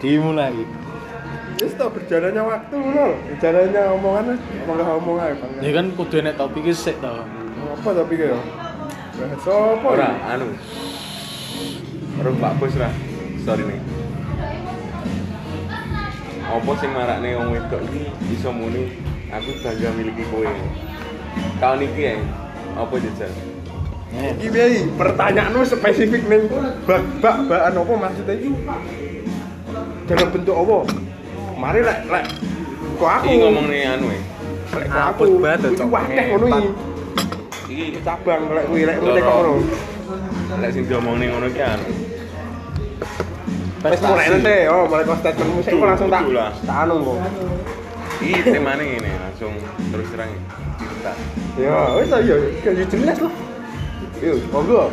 dimulai Wis tau berjalannya waktu lho. Berjalannya omongan omong ngomong ae Bang. ya kan kudu enek topik iki sik to Apa tapi ya? Bahas apa? Ora, anu. Orang Pak Bos lah. Sorry nih. Apa sing marakne wong wedok iki iso muni aku bangga miliki kowe. Kau niki ya. Apa jajal? Iki piye? Pertanyaanmu spesifik ning bak bak bakan apa maksudnya iki? Dalam bentuk apa? Mari lek lek kok aku Iki ngomong nih anu ya. lek kok aku iki Cok. wakeh ngono iki. Iki cabang lek kuwi lek ngono kok ngono. lek sing diomong ning ngono ki anu. Wis mulai nanti, oh mulai kok statementmu sik kok langsung tak lah. tak anu kok. Iki temane ngene langsung terus terang cerita. Ya, wis lah ya, kan jelas lah. Yo, monggo.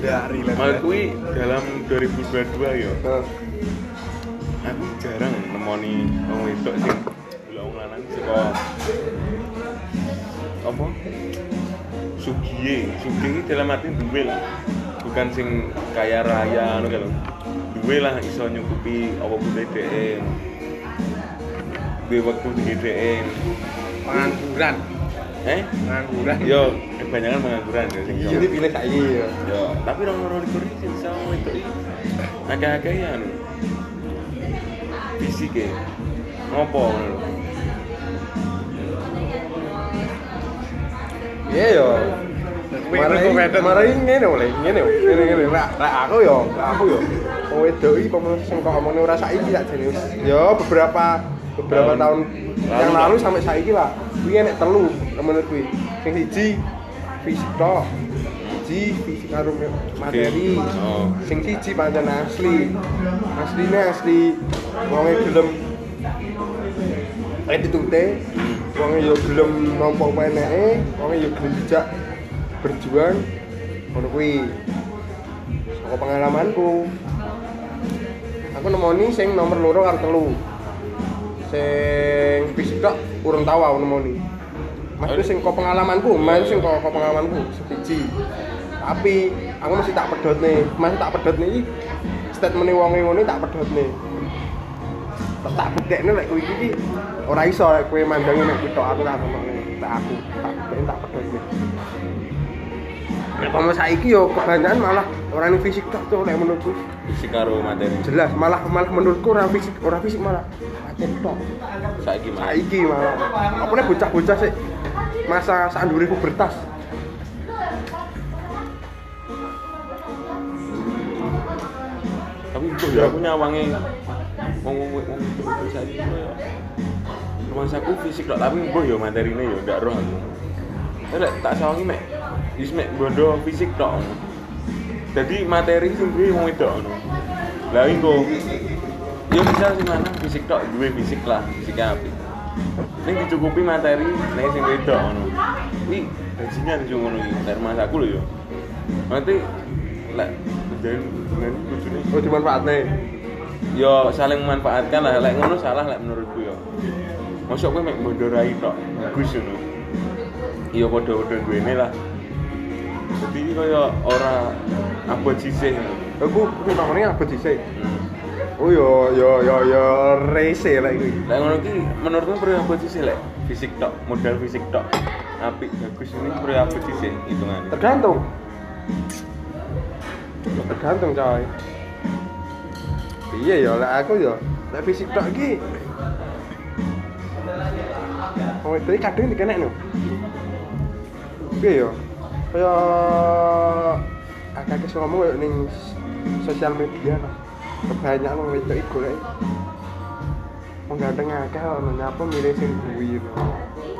dari Mal kuwi dalam 2022 ya. Nah, Aku jarang nemoni wong wedok sing delok wong lanang saka apa? Sugiye, sugiye iki dalam arti duwe lah. Bukan sing kaya raya ngono kan. Duwe lah iso nyukupi apa putih dhek. Duwe wektu di dhek. pengangguran Eh? pengangguran Yo, kebanyakan pengangguran ya sing iya iso. dipilih saiki ya. Yo, tapi orang orang ini sih sama iki. Agak-agak ya anu. Fisik ya. Ngopo ngono. Iya ya. Marai marai ngene oleh, ngene ngene ngene. Lah lah aku yo, aku yo. Wong wedok iki kok sing kok omongnya ora saiki sak jane. Ya beberapa beberapa Tahun. yang Lalu, sampai saiki lah. Kuwi enek telu menurut kuwi. Sing siji fisik tok. Siji karo materi. Oh. Sing siji pancen asli. Asline asli wonge gelem attitude wonge yo gelem nampa peneke wonge yo gelem dijak berjuang. Ngono kuwi. Saka pengalamanku. Aku nemoni sing nomor loro karo telu. Sing fisik tok urung tau aku nemoni. Maksudnya sing kok pengalamanku main sing kok pengalamanku sebiji tapi aku masih tak pedot nih. Masih tak pedot nih. Statement wonge ngono tak pedot nih. Tak bedekne lek kowe iki. Ora iso lek kowe mandangi nek kuwi tok aku tak ngomongne tak aku tak bedekne tak pedhot Nek pamer saiki yo kebanyakan malah orang ini fisik tok tuh lek menurutku. Fisik karo materi. jelas malah malah menurutku orang fisik orang fisik malah paten tok. Saiki mah. saiki malah. Apa nih bocah-bocah sih masa saat dulu pubertas Tapi kok ya aku nyawange wong wong wong wong saiki koyo rumahku fisik tok tapi mbok yo materine yo ndak roh aku. Tapi lek tak sawangi mek wis mek bondo fisik ngono. Jadi materi sing duwe wong wedok ngono. Lah iku yo bisa sing lanang fisik tok duwe fisik lah, fisiknya apik. Ning dicukupi materi ning sing wedok ngono. Iki bajingan sing ngono iki dari mas aku lho yo. Nanti lek menjalin hubungan bojone oh dimanfaatnya yo saling memanfaatkan lah. Lek ngono salah lek menurutku yo masuk kowe mek bondo rai tok bagus ngono. Iya padha-padha duwene lah. Jadi iki kaya ora abot sisih aku aku namanya apa Hmm. oh yo yo yo yo rese lah itu lek ngono ki menurutku perlu abot sisih lek. Fisik tok modal fisik tok. Apik bagus ini perlu abot sisih hitungan tergantung tergantung coy iya ya lek aku ya lek fisik tok iki Oh, itu kadang dikenek no. Piye ya? Kaya akeh sing ngomong ning sosial media lah. Kebanyakan wong wedok iku golek wong ganteng akeh ono nyapa milih sing kuwi no.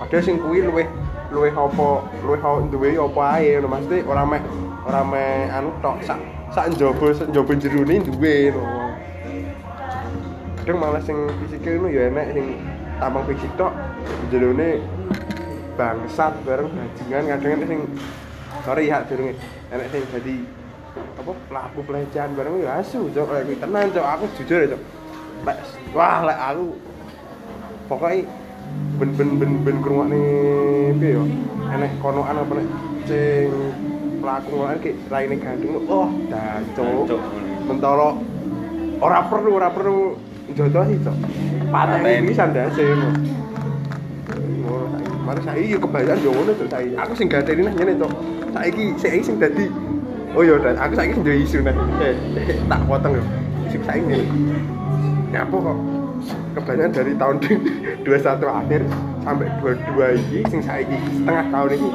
Padahal sing kuwi luwih luwih apa luwih ho- duwe apa ae no. Mesti ora meh ora meh anu tok sak sak njaba sak njaba jerone duwe no. Kadang malah sing fisike ngono ya enek sing tampang fisik tok jerone bangsat bareng bajingan. Kadang enek sing sorry ya durunge enek sing jadi apa pelaku pelecehan bareng ya asu cok. Kuwi tenan cok. Aku jujur ya cok lek wah lek aku pokoknya ben ben ben ben krungokne piye yo enek konoan apa nek sing pelaku ngono ki raine gandeng oh dancuk Jancuk, ngono. mentolo ora perlu ora perlu jodoh sih cok patah Pateni. ini sandase ngono Mari saiki yo kebayaan yo ngono cok saiki. Aku sing gateni nang ngene cok. Saiki saiki sing dadi Oh iya, dan aku saiki sing duwe isu nang. Eh, eh, tak potong yo. Isu saiki ngene. Nyapa kok kebanyakan dari tahun 21 akhir sampai 22 iki sing saiki setengah tahun ini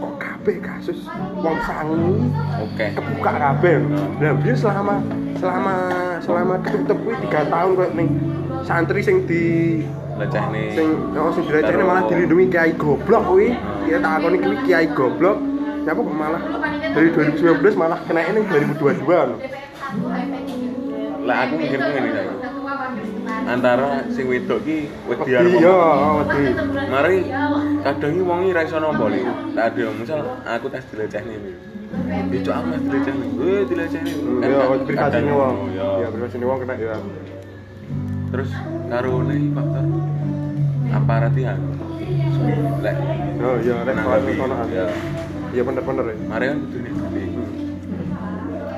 kok kabeh kasus wong sangu Oke. kebuka kabeh. Nah, biar selama selama selama ketutup kuwi 3 tahun kok ning santri sing di Leceh nih. sing oh sing direcene malah dilindungi kiai goblok kuwi. Ya tak akoni kuwi kiai goblok. Nyapa kok malah dari 2019 malah kena ini 2022 lho. Lah aku mikirku ngene. Antara sing wedok ki wedi arep Iya, wedi. Mari kadang iki wong iki ra iso nampa lho. Tak ada misal aku tes dilecehne nih. Itu aku tes dilecehne. Eh dilecehne. Ya, kadang- privasi kadang- wong. Ya, Ya. privasi wong kena ya. Terus karo nih faktor aparat ya. Lek Oh iya, rek kono ya. Iya bener-bener ya. mari kan kudu nih.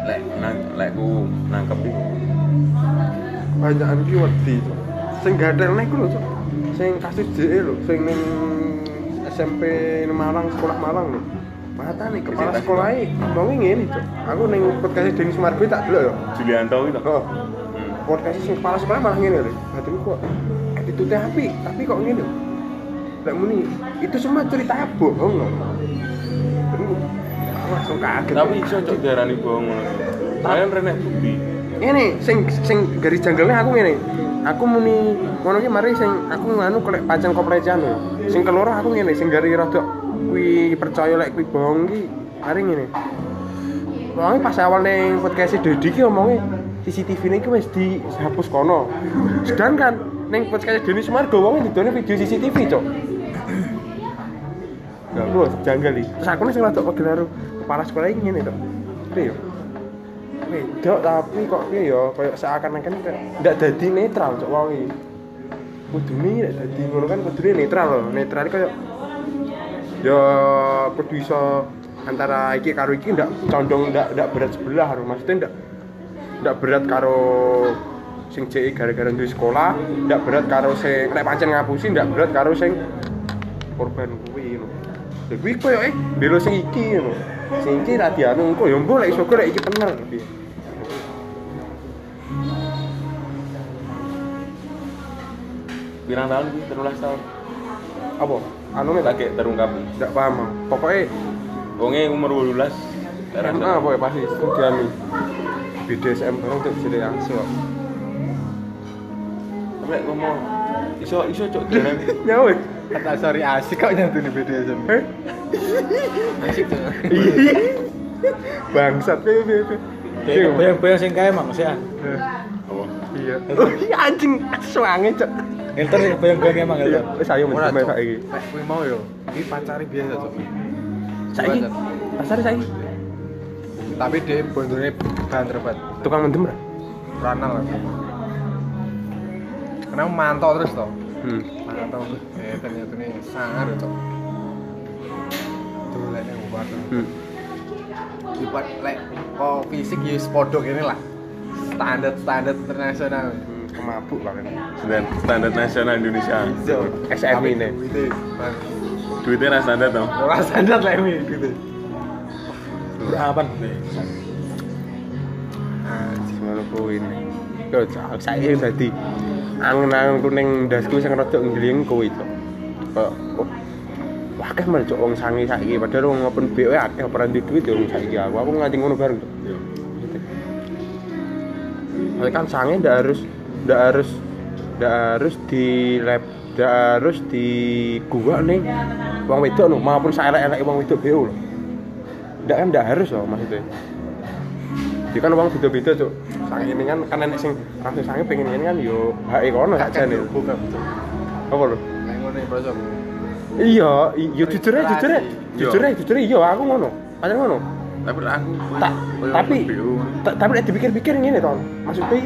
Lek nang lek ku nangkep iki. Banyakan ki wedi. Cok. Sing gadelne ku lho, Cok. Sing kasus JE lho, sing ning SMP Malang, sekolah Malang lho. Mata nih kepala sekolah ngomongin ngene, Cok. Aku ning podcast Denis Sumargo tak delok ya. Julianto itu. Oh, Hmm. podcast sing kepala sekolah malah ngene lho. Batinku kok attitude api, tapi kok ngene. Lek muni, itu semua cerita bohong aku langsung kaget. Tapi iso cok diarani bohong ngono. Kalian renek bukti. Ini sing sing garis janggalnya aku ngene. Aku muni ngono ki mari sing aku nganu kolek pancen koprecian lho. Sing keloro aku ngene sing gari rada kuwi percaya lek kuwi bohong ki mari ngene. Wong pas awal ning podcast Dedi ki omongnya CCTV ini ki wis dihapus kono. Sedangkan ning podcast Deni Sumargo wong didone video CCTV, Cok. Gak bro, janggal iki. Terus aku nih sing rada pegel kepala sekolah Cok. Piye yo? Wedok tapi kok piye yo kayak seakan-akan ndak dadi netral cok wong iki. Kudune nek dadi ngono kan kudune netral loh. Netral kayak ya kudu iso antara iki karo iki ndak condong ndak ndak berat sebelah lho. Maksudnya ndak ndak berat karo sing JE gara-gara duwe sekolah, ndak berat karo sing nek pancen ngapusi ndak berat karo sing korban kuwi ngono. Lha kuwi koyo eh belo sing iki ngono. Sing iki ra dianu engko ya mbok lek iso lek iki bener piye. Pirang tahun iki 13 tahun. Apa? Anu nek Tak kayak terungkap. ndak paham. Pokoknya Wonge umur 12. SMA apa ya pasti studiami BDSM bareng tuh jadi. Tapi lek ngomong iso iso cok diarani. Nyawe. Kata sorry asik kok nih BDSM. Asik tuh. Iya. Bangsat piye piye piye. Kayak bayang-bayang sing kae mang sih. Apa? Iya. Oh, iya anjing suange cok. Enter sing bayang-bayang emang Iya, itu. wis ayo mesti Cok. saiki. Kuwi mau yo, iki pacari biasa, Cok. Saiki. Pasar saiki. Tapi dia bondone banter banget. Tukang mendem ra? Ranal lah. Karena mantau terus toh. Hmm. Mantau terus. Eh ternyata ini sangar Cok. Tuh lek ning obat. Hmm. Lipat lek kok fisik ya spodok ini lah. Standar standar internasional. Hmm, Kemabuk lah kan. Standar standar nasional Indonesia. Iya. SM Tapi ini. duitnya bang. Duitnya ra standar dong. Ora standar lah ini gitu. Apaan? Anjing ngono kuwi. Yo cak saiki dadi angen-angenku ning ndasku sing rada nggling kuwi cok. Kok oh, akeh malah cok wong sangi saiki padahal wong open BO akeh ora duwe duit yo wong saiki aku. Aku nganti ngono bareng cok. Yo. Soalnya kan sange ndak harus ndak harus ndak harus di lab ndak harus di gua nih wong wedok no maupun saelek-elek wong wedok BO loh. Ndak kan ndak harus loh maksudnya. Jadi kan wong beda-beda cuk. Sange ini kan kan enek sing rasa sange pengen kan yo hake kono sakjane. bukan. Apa lho? Ngono ya, Bro. Iya, yo jujur aja, jujur aja. Jujur jujur aja, iya aku ngono. Pancen ngono. Tapi aku Ta tapi ta- tapi nek dipikir-pikir ngene to. Maksudnya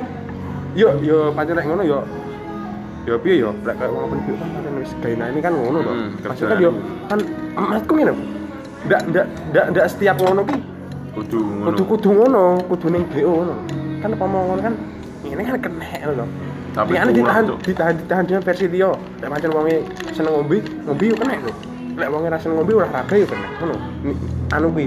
yo yo pancen lek ngono yo yo piye yo lek kayak wong open bio kan pancen wis gaena ini kan ngono to. Hmm, Maksudnya yo kan maksudku ngene. Ndak ndak ndak ndak setiap ngono ki kudu ngono. kudu kudu ngono, kudu ning BO ngono. Kan apa mau ngono kan ini kan kena lho Tapi curang, ditahan ditahan ditahan dengan versi liya lek pancen wonge seneng ngombe ngombe yo kena lho lek wonge ra seneng ngombe olahraga yo kena ngono. Anu kuwi.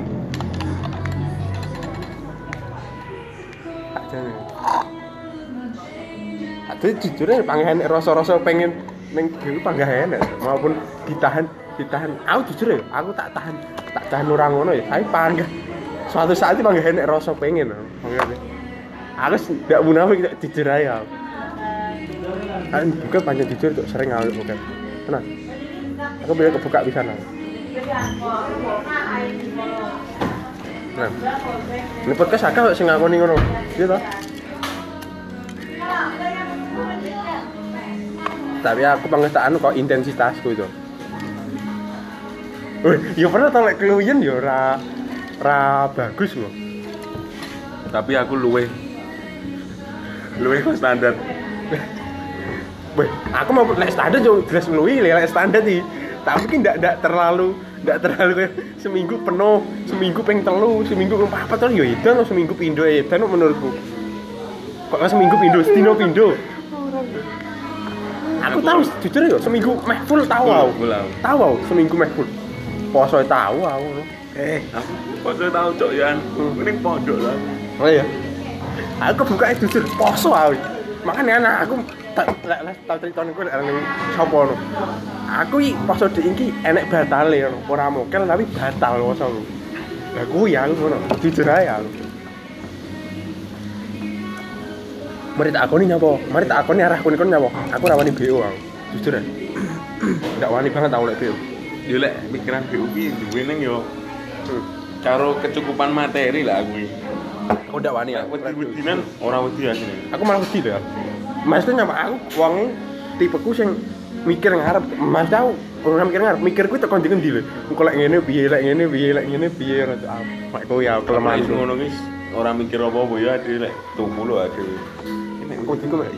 Ade jujur ya panggah enek rasa-rasa pengen ning dhewe panggah enek maupun ditahan ditahan. Aku jujur ya aku tak tahan tak tahan ora ngono ya. Tapi panggah suatu saat itu panggah enek rasa pengen panggah aku ndak munafik tak jujur aja aku buka panjang jujur tuh sering aku bukan? Tenang. Aku bilang kebuka di sana. Nah ini podcast akak sing ngakoni ngono. Iya toh? Tapi aku anu kok intensitasku itu. Wih, ya pernah tau lek keluyen ya ora ora bagus loh. Tapi aku luwe luwe standar. Wih, aku mau lek standar yo jelas luwi lek standar sih. Tapi ki ndak ndak terlalu ndak terlalu kayak seminggu penuh, seminggu peng telu, seminggu peng apa tuh yo edan seminggu pindo edan menurutku. Kok seminggu pindo, setino pindo. Aku tahu jujur yo seminggu meh full tahu aku. Tahu aku seminggu meh full. Poso tahu aku. Eh, Aku saya tahu cok. Hmm. Ini pondok lah. Oh iya. Aku buka itu jujur poso aku. Makanya anak aku tak lek lek tak cerita niku lek ning sapa no. Aku iki poso dik iki enek batale ngono. Ora mokel tapi batal poso. Lah kuwi aku ngono. Jujur ae aku. Mari tak akoni nyapa? Mari tak akoni arah kon kon nyapa? Aku ora wani BO aku. Jujur ae. Enggak wani banget aku lek BO. Yo lek pikiran BU ki duwe ning yo karo kecukupan materi lah aku. iki. Aku ndak wani aku. Wedi-wedinan ora wedi asine. aku malah wedi lho maksudnya nyapa aku wong tipeku sing mikir ngarep mas tau ora mikir ngarep mikir kuwi tekan ndi ngendi lho. Engko lek ngene piye lek ngene piye lek ngene piye? Ora tau mak kowe ya Kelemahan kelemahan ngono ki ora mikir apa-apa ya ade lek tuku lho ade. nek engko diku mek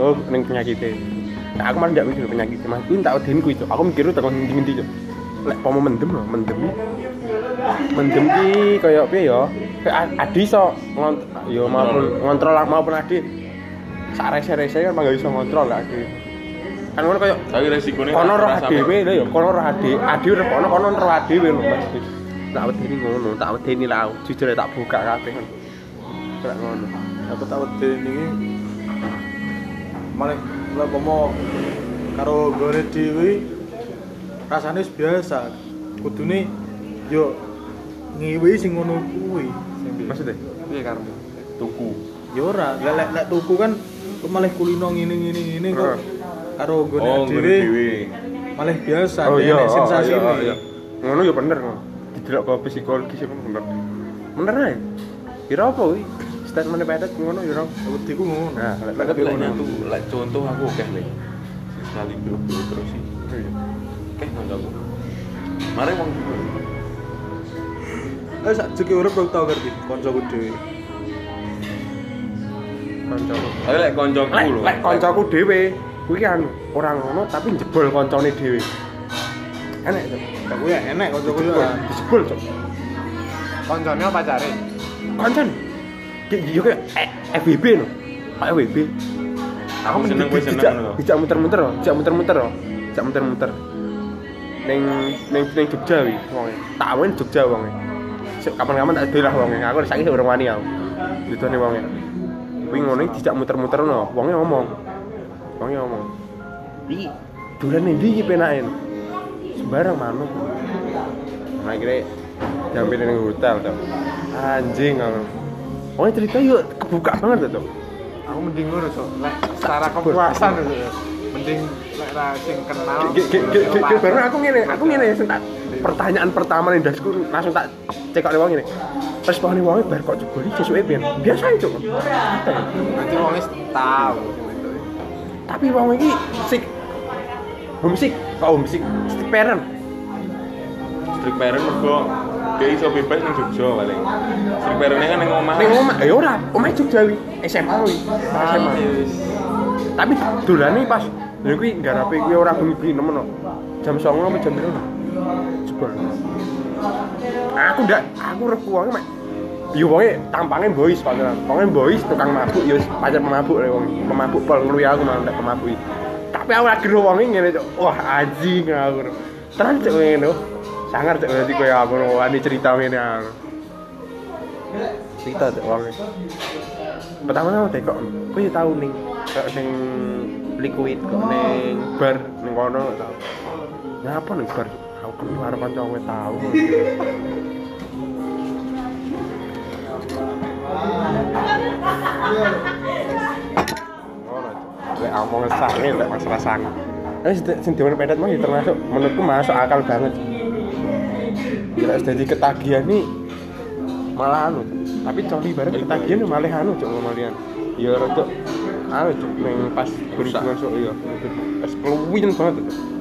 oh ning penyakit nah, aku malah ndak mikir penyakit mas. Kuwi tak wedeni kuwi Cuk. aku mikir tekan ndi ngendi Cuk. lek pomo mendem lho mendem mendem ki kaya piye ya adi iso ngont ya maupun ngontrol maupun adi sak rese-rese kan mangga iso ngontrol lah adi kan ngono kaya Tapi resikone kono roh ora dhewe lho ya kono roh adi adi udah kono kono roh dhewe lho Mas. Tak wedeni ngono tak wedeni lah jujur tak buka kabeh. Kan Kayak ngono. Aku tak wedi ini malah lek pomo karo gore dhewe rasane biasa. Kudune yo ngiwi sing ngono kuwi. Piye? maksudnya? Piye karepmu tuku. yo ora lek lek tuku kan kok malah kulino ngene ngene ngene kok. Heeh. karo gore Oh, dhewe. malah biasa oh iya nek sensasi oh, iya, iya. ngono ya bener didelok ke psikologis ya bener? Bener ae. Kira apa kuwi statement pedet ngono ya ora. Wediku ngono. Nah lek Lek lek ngono contoh aku akeh lek. Sekali buru terus sih. Iya. Akeh kancaku. Mare wong eh sak jeki urip kok tau ngerti kancaku dhewe kancaku Tapi lek kancaku lho. lek kancaku dhewe kuwi kan ora ngono tapi jebol kancane dhewe. Enek Cuk. tak kuwi enek kancaku yo Jebol, cok kancane apa cari kancan kayak yo kayak eh, FWB lho. Kayak FWB aku Aku seneng, gue seneng lho. dijak muter-muter dijak muter-muter dijak muter-muter. Neng neng neng Jogja wi wonge. Tak awin Jogja wonge. Sik, kapan-kapan tak dolah wonge. Aku saiki urung wani aku. Ditone wonge kuwi ngono iki dijak muter-muter no wonge ngomong. Wonge ngomong. Iki dolan ndi iki penake? No? sembarang manuk. Nah akhirnya diambil ning hotel tuh anjing aku Wonge cerita yuk kebuka banget tuh aku mending ngono so lek secara kepuasan mending lek ra sing kenal. Ge- ge- baru aku ngene, aku ngene sing tak pertanyaan pertama ning dasku langsung tak cekok wong ngene. Respone wonge bar kok jeboli sesuke pian. Biasa itu. berarti wong wis tahu Tapi wong iki sik homesick, kok homesick? Stick parent. Strik parent mergo dia iso bebas ning Jogja paling. Strik parentnya kan ning omah. Ning omah, ya ora, omah Jogja wi, SMA wi. SMA. Tapi dolane pas lha kuwi garape kuwi ora bengi-bengi nemen no. Jam 09.00 apa jam 5. Jebol. Aku ndak, aku reku wonge mek Yo wonge tampangnya boys pacaran. Wonge boys tukang mabuk yo pacar pemabuk le wong. Pemabuk pol ngluwi aku malah ndak pemabuk. Tapi aku lagi ro wonge ngene cok. Wah anjing aku. Tenan cok ngene. Sangar cok dadi koyo aku wani cerita ngene aku. Cerita cok wonge. Pertama-tama teh kok yo tau ning ning liquid kok ning bar ning kono tau. Ngapa ning bar? Aku keluar kanca kowe tau. Lek omong sange lek masalah sange. Eh sing diwen pedet mah termasuk menurutku masuk akal banget. Wis dadi ketagihan nih malah anu. Tapi coli bareng ketagihan malah anu cok ngomalian. Ya rada anu cok ning pas berhubungan sok ya. Pas keluwin banget cok.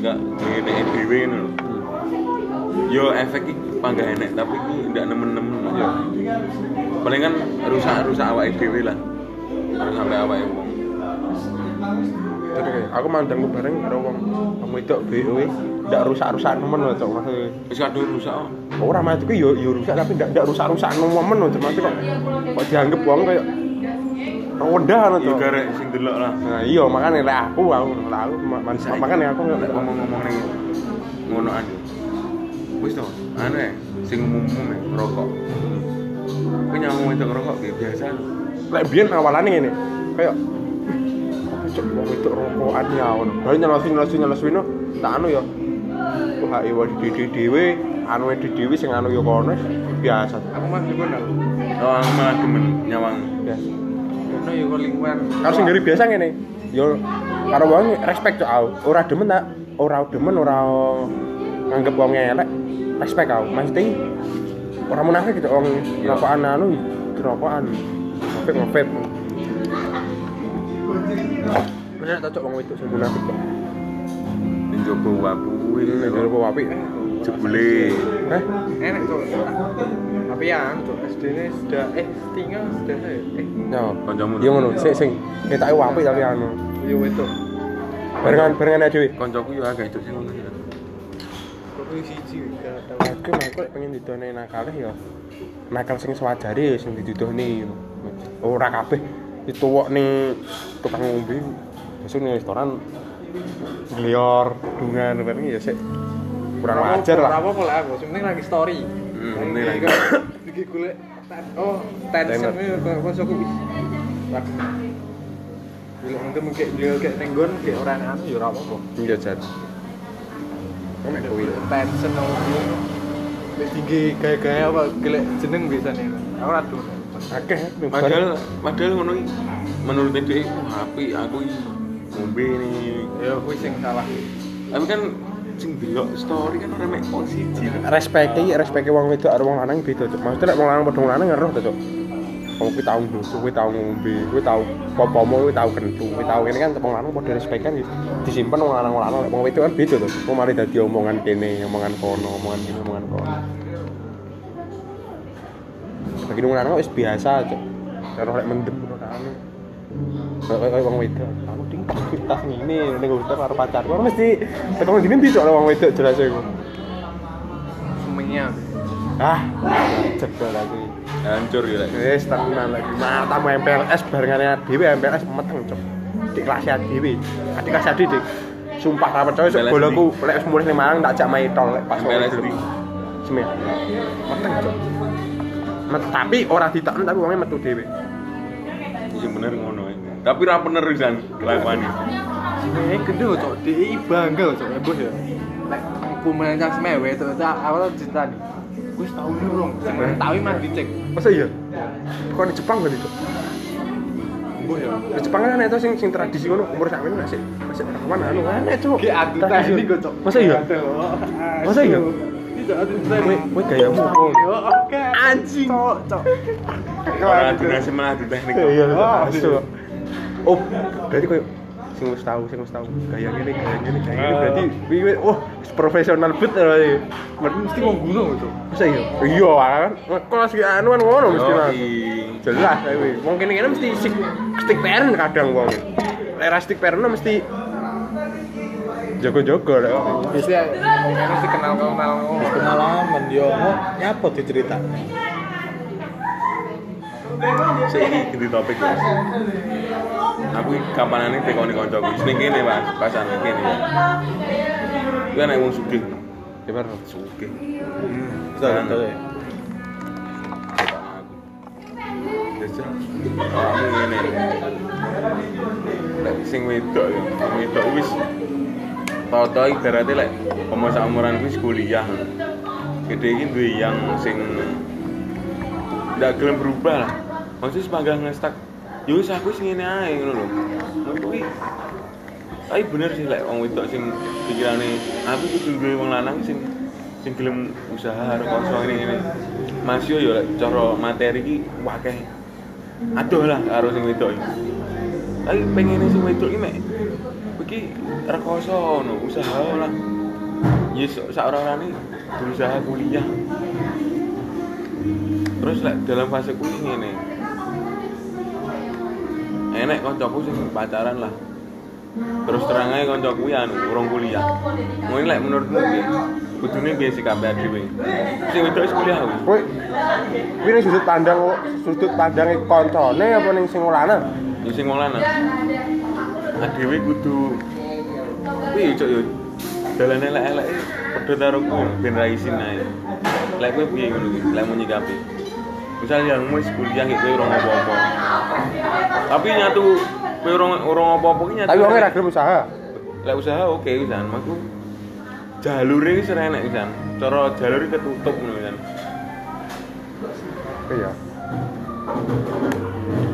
Kak ngene dhewe ngono lho. Yo efek iki panggah enek tapi iki ndak nemen-nemen. Iya. Paling kan rusak-rusak awake dhewe lah. Harus sampai awake wong. Kayak aku mandang bareng karo wong wong wedok BO ndak rusak-rusak nemen lho cok maksudnya. Wis kadung rusak kok. Ora maksudku yo yo rusak tapi ndak ndak rusak-rusak nemen lho maksudku kok kok dianggap wong kayak ngono Yo cok. garek sing delok lah. Nah iya makanya lek aku aku lek aku ma- man- Saiki, makanya aku lek nggak ngomong-ngomong ning ngonoan yo. Wis to, anu ya, sing umum ya, rokok. Kowe nyamuk itu kayak biasa. lek biyen awalane ngene kayak cok wong wedok rokokan ya ngono. Bae nyelosi nyelosi nyelosi no tak anu ya. Wah iya di di dhewe anu di dhewe sing anu ya kono biasa. aku mah juga ndak Oh, aku malah demen nyawang. Biasa. Karena ya kok lingkungan Karo sing ngeri biasa ngene. Yo karo wong respect cok aku. Ora demen tak ora demen ora nganggep wong elek. Respect aku. Maksudnya ora munafik gitu wong Iya. rokokan anu rokokan. Vape ngevape. Bener tak cok wong wedok sing munafik kok. Ning iki Nek jero kok apik. jebule. Eh, enak tuh tapi ya tuh SD ini sudah eh tinggal sudah saya eh yo. Kancamu. Yo ngono, sik sing ketake apik tapi anu. yo itu Barengan barengan dhewe. Kancaku yo agak itu sing ngono. ya. kok siji kadang Aku pengen didone nakale ya. Nakal sing sewajare sing diduduhne. Ora kabeh dituwok ning tukang ngombe. Besok ning restoran glior, dungan bareng ya sik kurang wajar lah. apa lah aku sebenarnya lagi story Hmm, penting lagi. iki golek ten- oh tension ini kok kok aku waduh Bila mungkin mungkin dia kayak nenggon kayak orang anu ya ora apa-apa. Iya jan. Nek kuwi. Tension ngono. Wis tinggi gaya-gaya apa gelek jeneng biasanya. Aku ora dulu. Akeh Padahal padahal ngono menurut dia wah apik aku ngombe ini. Ya kuwi sing salah. Tapi kan sing delok story kan ora mek posisi. respect iki respect wong wedok karo wong lanang beda cuk. Maksudnya nek wong lanang padha wong lanang ngeroh to cuk. Wong kuwi tau ndoso, kuwi tau ngombe, kuwi tau popomo, kuwi tau kentu, kuwi tau ngene kan wong lanang padha respect kan disimpen wong lanang wong lanang wong wedok kan beda to. Wong mari dadi omongan kene, omongan kono, omongan kene, omongan kono. Bagi wong lanang wis biasa cuk. Karo lek mendem ngono kan. Kayak wong wedok, aku ding tas tas ngene ning hotel karo pacarku Ora mesti teko ngene ndi cuk wong wedok jelas iku. Semuanya. Ah, jebol aku. Hancur ya lek. Wis tenan lagi. Nah, tamu MPLS barengane dhewe MPLS meteng, Cok. Dik kelas dhewe. Adik kelas adik, Dik. Sumpah ra percaya sok MPLS bolaku lek wis mulih ning Malang tak jak main tol lek pas MPLS di. Semen. Meteng, Cok. Tapi ora ditekan tapi wongnya metu dhewe. Iya bener ngono. Tapi ra bener pisan kelakuane. Sebenarnya gede cok, DI bangga cok, ya bos ya. Lek aku mencang semewe itu, itu awal cerita nih. Gue tahu nih dong, sebenarnya tahu mah dicek. Masa iya? Kok di Jepang gak Cok? Ya. Di Jepang kan itu sing sing tradisi ngono umur sak meneh masih masih rekaman anu aneh, Cok. Ki adu tadi gue cok. Masa iya? Masa iya? Kowe gayamu? Oke. Anjing. Cok, cok. Ora dinasi malah di teknik. Iya, Oh, asu. Oh, berarti koyo sing wis tahu, sing wis tahu gaya ngene, gaya ngene, gaya ngene berarti kuwi wis wah profesional bet berarti. Mesti wong gunung cok. Masa iya? Iya kan. Kelas ki anu kan ngono mesti. Jelas kuwi. Wong kene kene mesti stick, stick parent kadang wong. Lek ra stick parent mesti Jogo-jogo rek. Mesti ngomongnya sih kenal-kenal ngomong. pengalaman yo nyapa diceritakan Saiki ganti topik ya. Aku iki kampanane tekoni kancaku. Ning kene, Mas. Pasan kene. Kuwi anak wong sugih. Ebar sugih. bisa Kan. bisa Jajal. Kamu ngene. Lek sing wedok ya, wedok wis Toto ibaratnya lek pomo umuran wis kuliah. Gede iki duwe yang sing ndak gelem berubah lah. Maksudnya sepanggang ngestak. Yo wis aku sing ngene ae ngono lho. Kuwi. Tapi bener sih lek wong wedok sing pikirane aku kudu duwe wong lanang sing sing gelem usaha rekoso ngene ngene. Mas yo yo lek cara materi iki wakeh. Aduh lah karo sing wedok iki. Tapi pengen sing wedok iki mek iki rekoso ngono, usaha lah. Yes, sak ora-orane berusaha kuliah. Terus lek dalam fase kuwi ngene. Enek kancaku sing pacaran lah. Terus terang aja kancaku kuwi anu urung kuliah. Mungkin lek menurutmu piye? Kudune piye sikape dhewe? Sing wedok wis kuliah kuwi. Kowe kuwi ning sudut pandang sudut pandange koncone apa ning sing lanang? Ya sing lanang. Nah dhewe kudu kuwi cok yo. Dalan elek-elek padha karo kuwi ben ra isin ae. Lek kowe piye ngono iki? Lek mau nyikapi. Misal yang wis kuliah iki kowe ora apa-apa. Tapi nyatu kowe ora ora apa-apa nyatu. Tapi wong ora gelem usaha. Lek usaha oke wisan, maksudku jalure wis ora enek wisan. Cara jalur iki ketutup ngono wisan. Iya.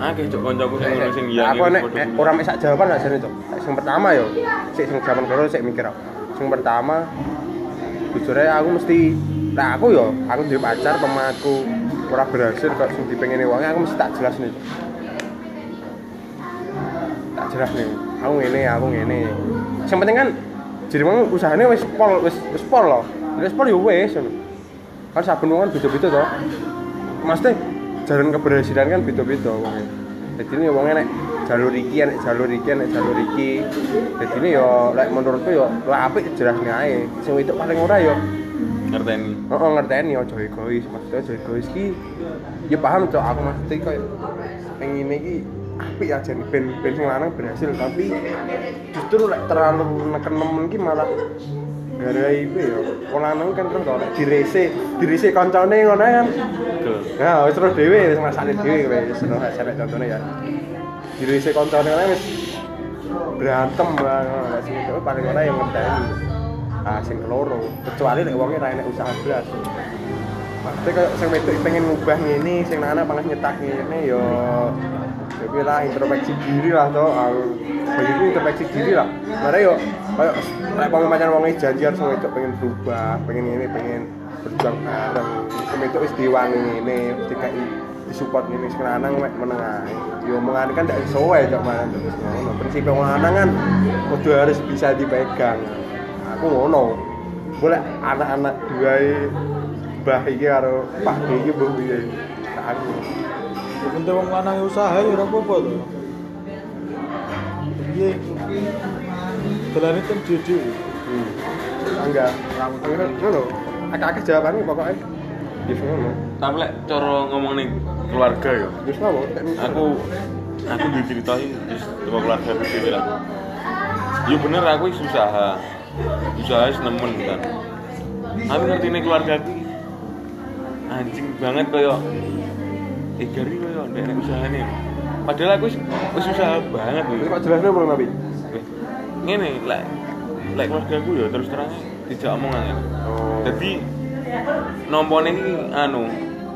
Akeh cok kancaku sing ngono sing iya. Aku nek eh, ora mek sak jawaban gak jane to. Sing pertama yo, sik sing jaman karo sik mikir aku. Sing pertama jujur aku mesti nah aku yo, aku duwe pacar pemaku ora berhasil kok sing dipengini wonge aku mesti tak jelas nih. Tak jelas nih. Aku ngene, aku ngene. Sing penting kan jadi wong usahane wis pol wis wis pol loh. Wis pol yo wis. ngono. Kan saben wong kan beda-beda to. Maksudnya jalan keberhasilan kan beda-beda wongnya. Jadi ini wongnya nek jalur iki, jalur iki, jalur iki. Jadi ini yo, lek menurutku yo, lah apik jelas ae. Sing itu paling ora yo, ngerteni. oh ngerteni ojo egois, maksudnya ojo egois ki. Ya paham cok, aku maksudnya koyo pengen iki apik aja nih, ben ben sing lanang berhasil tapi justru lek terlalu neken nemen ki malah gara iku yo, wong lanang kan terus kok direse, direse kancane ngono kan. Ya, wis terus dhewe wis masane dhewe wis terus sampe contone ya. Koncone ngene wis berantem lah itu paling ora yang ngenteni. Ah sing keloro, kecuali nek wonge ra enek usaha blas. Maksudnya kayak sing wedok pengen ngubah ngene, sing lanang pengen nyetak ngene yo jadi lah introspeksi diri lah toh, begitu introspeksi diri lah. Mare yo kayak wong pancen wong janji harus wedok pengen berubah, pengen ini, pengen berjuang bareng. Sing wedok wis diwangi ngene, dikai disupport ngene sing lanang mek meneng ae. Yo omongane kan ndak iso wae cok terus ngono. Prinsip wong kan kudu harus bisa dipegang. Aku ngono. Boleh anak-anak dua mbah iki karo Pak D iki mbah piye. Aku. Ya penting wong lanang usaha ya ora apa-apa to. Piye? Dalane kan dhewe. Hmm. Enggak, enggak ngono. Akeh-akeh jawabannya pokoknya. Yes ngono. Tapi lek cara ngomong ning keluarga ya. Aku aku diceritain terus sama keluarga aku dhewe lah. Ya bener aku wis usaha. Nemen kan. Aku ngerti nih keluarga aku anjing banget koyo eh gari koyo ndek usahane. Padahal aku wis usaha banget lho. kok jelasnya belum nabi? Eh, Ngene lek lek keluarga aku ya terus terang tidak omongan ya. Oh. Jadi nompone iki anu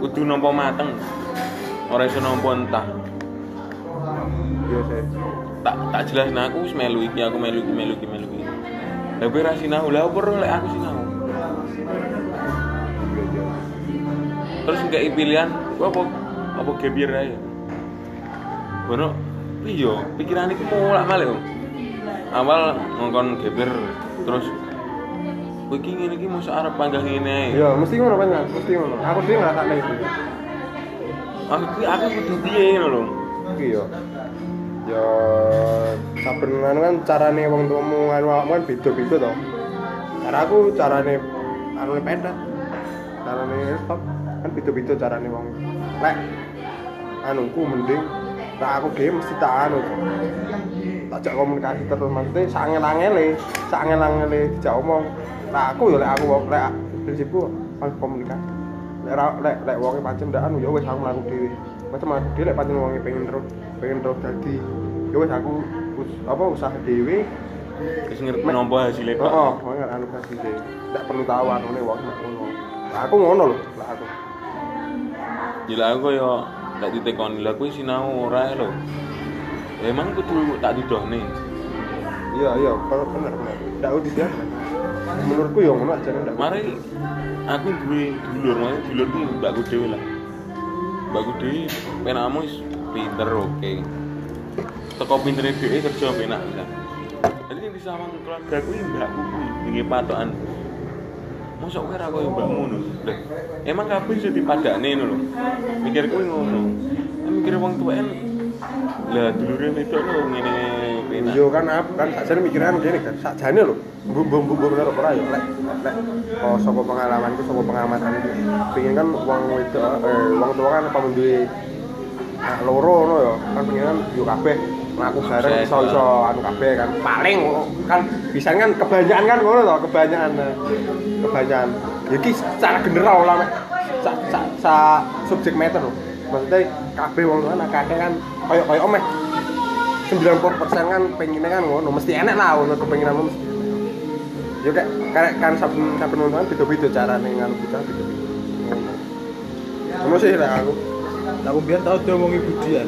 kudu nampa mateng. Ora iso nampa entah. Iya. Tak tak jelas nah aku wis melu iki, aku melu iki, melu iki, melu iki. Kowe ra sinau, lah apa lek aku sinau. Terus nggak pilihan, gua apa apa gebir aja. Bono, iya, pikiran iku mulak malih. Om. Awal ngongkon gebir, terus kowe iki ngene iki mosok arep panggah ngene ae. Iya, mesti ngono kan, mesti ngono. Aku sih ngrasakne itu. Aku aku kudu piye ngono lho. Iya. Ya saben anu kan carane wong tuamu anu awakmu kan beda-beda to. Cara aku carane anu pendek. Carane stop kan beda-beda carane wong. Lek anuku mending tak aku dhewe mesti tak anu. Tak komunikasi terus maksudnya sangel-angele, sangel-angele dijak omong. Lah aku ya lek aku lek prinsipku pas komunikasi. Lek lek lek wonge pancen ndak anu ya wis aku mlaku dhewe. Macam aku dhewe lek pancen wonge pengen terus pengen terus dadi ya wis aku us- apa usaha dhewe Wis ngerti nampa hasilnya Pak. oh, anu anu pasti deh. Ndak perlu tahu anune wong nek ngono. Aku ngono lho, lah aku. Gila aku yo tak ditekoni lah kuwi sinau ora lho. Ya, Emang kudu tak didohne. Iya iya, bener bener. bener. Ndak udah dia. Menurutku ya ngono aja ndak. Mari aku duwe dulur, maksudnya dulur ki mbakku dhewe lah. Mbakku dhewe penakmu wis pinter oke. Teko pintere dhewe kerja penak bisa. Jadi yang disawang keluarga kuwi mbakku kuwi iki patokan. Mosok kowe ra koyo mbakmu ngono. Emang kabeh iso dipadakne ngono lho. Mikir kuwi ngono. Kan Mikir wong tuwek lah dulure wedok lho ngene penak. Yo kan apa kan sakjane mikiran gini kan. Sakjane lho. Bumbu-bumbu bener ora ya lek lek oh saka pengalamanku saka pengamatanku. Pengen kan wong wedok eh wong tua kan apa duwe loro ngono ya. Kan pengen kan yo kabeh mlaku bareng Sukses, iso iso anu kabeh kan. Paling kan bisa kan kebanyakan kan ngono to, kebanyakan. Kebanyakan. Jadi secara general lah mek sa, sa, sa subjek matter lho. Maksudnya kabeh wong anak kakek kan koyo koyo omeh 90% kan pengennya kan ngono mesti enak lah ngono kepengenanmu mesti enak. ya kayak kayak kan saben saben nonton beda-beda carane nganu bocah beda-beda ngono ngono sih lah aku Aku biar tahu dia ngomongi Budian.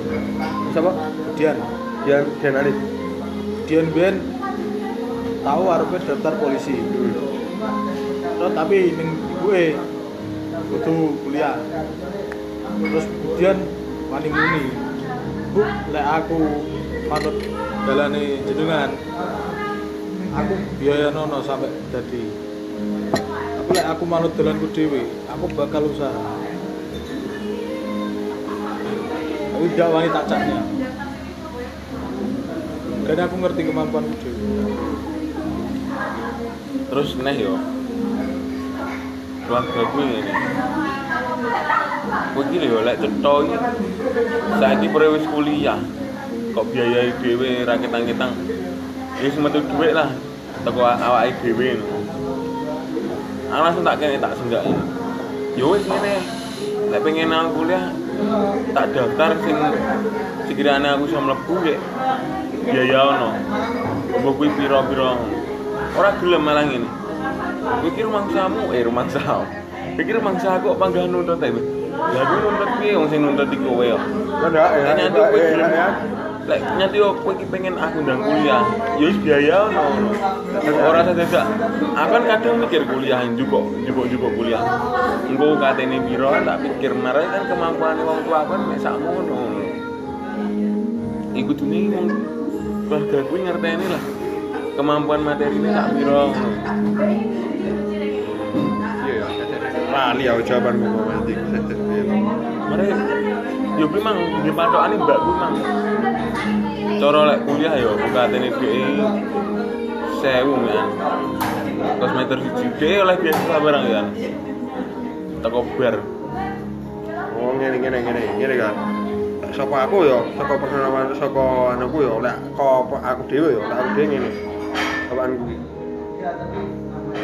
siapa Budian. Dian Dian Ali Dian biar tahu harusnya daftar polisi. Terus tapi ning gue kudu kuliah. Terus Budian wani muni. Bu, lek aku manut dalane jenengan. Aku biaya nono sampai jadi. Tapi lek aku manut dalanku dhewe, aku bakal usaha. Tapi tidak wani tak caknya. Karena aku ngerti kemampuanku dhewe. Terus neh yo. Keluarga gue ini. Gue gini yo, lek cetha iki saiki pare wis kuliah. Kok biayai dhewe ra ketang-ketang. Ya semetu dhuwit lah. Teko awake dhewe ngono. Aku langsung tak kene tak senggak. Yo wis ngene. Lek pengen aku kuliah tak daftar sing sekiranya aku iso mlebu ya biaya ono. Mbok kuwi pira-pira. Ora gelem malah ngene. Pikir rumangsamu, eh rumangsamu. Pikir rumangsa aku panggah nuntut ae. Lah aku nuntut piye wong sing nuntut iki kowe ya. kan ya ya ya, kowe ya, ya. Lek nyanti kowe iki pengen aku ndang kuliah, ya wis biaya ono. Ora sedadak. Aku kan kadang mikir kuliah juga, juga juga kuliah. Engko katene piro tak pikir marah kan kemampuan wong tua kan mek sakmono. Iku dune wong keluarga kuwi ngerteni lah kemampuan materinya tak piro ngono. iya ya lali aku jawabanmu kok Mare yo kuwi mang di patokane mbak kuwi mang. Cara lek kuliah yo bukatene dhek 1000 kan. Kos meter siji dhek oleh biasa barang kan. Teko bar. oh ngene ngene ngene ngene kan saka aku ya saka pengalaman saka anakku ya lek aku dhewe lek aku dhewe ngene bawaanku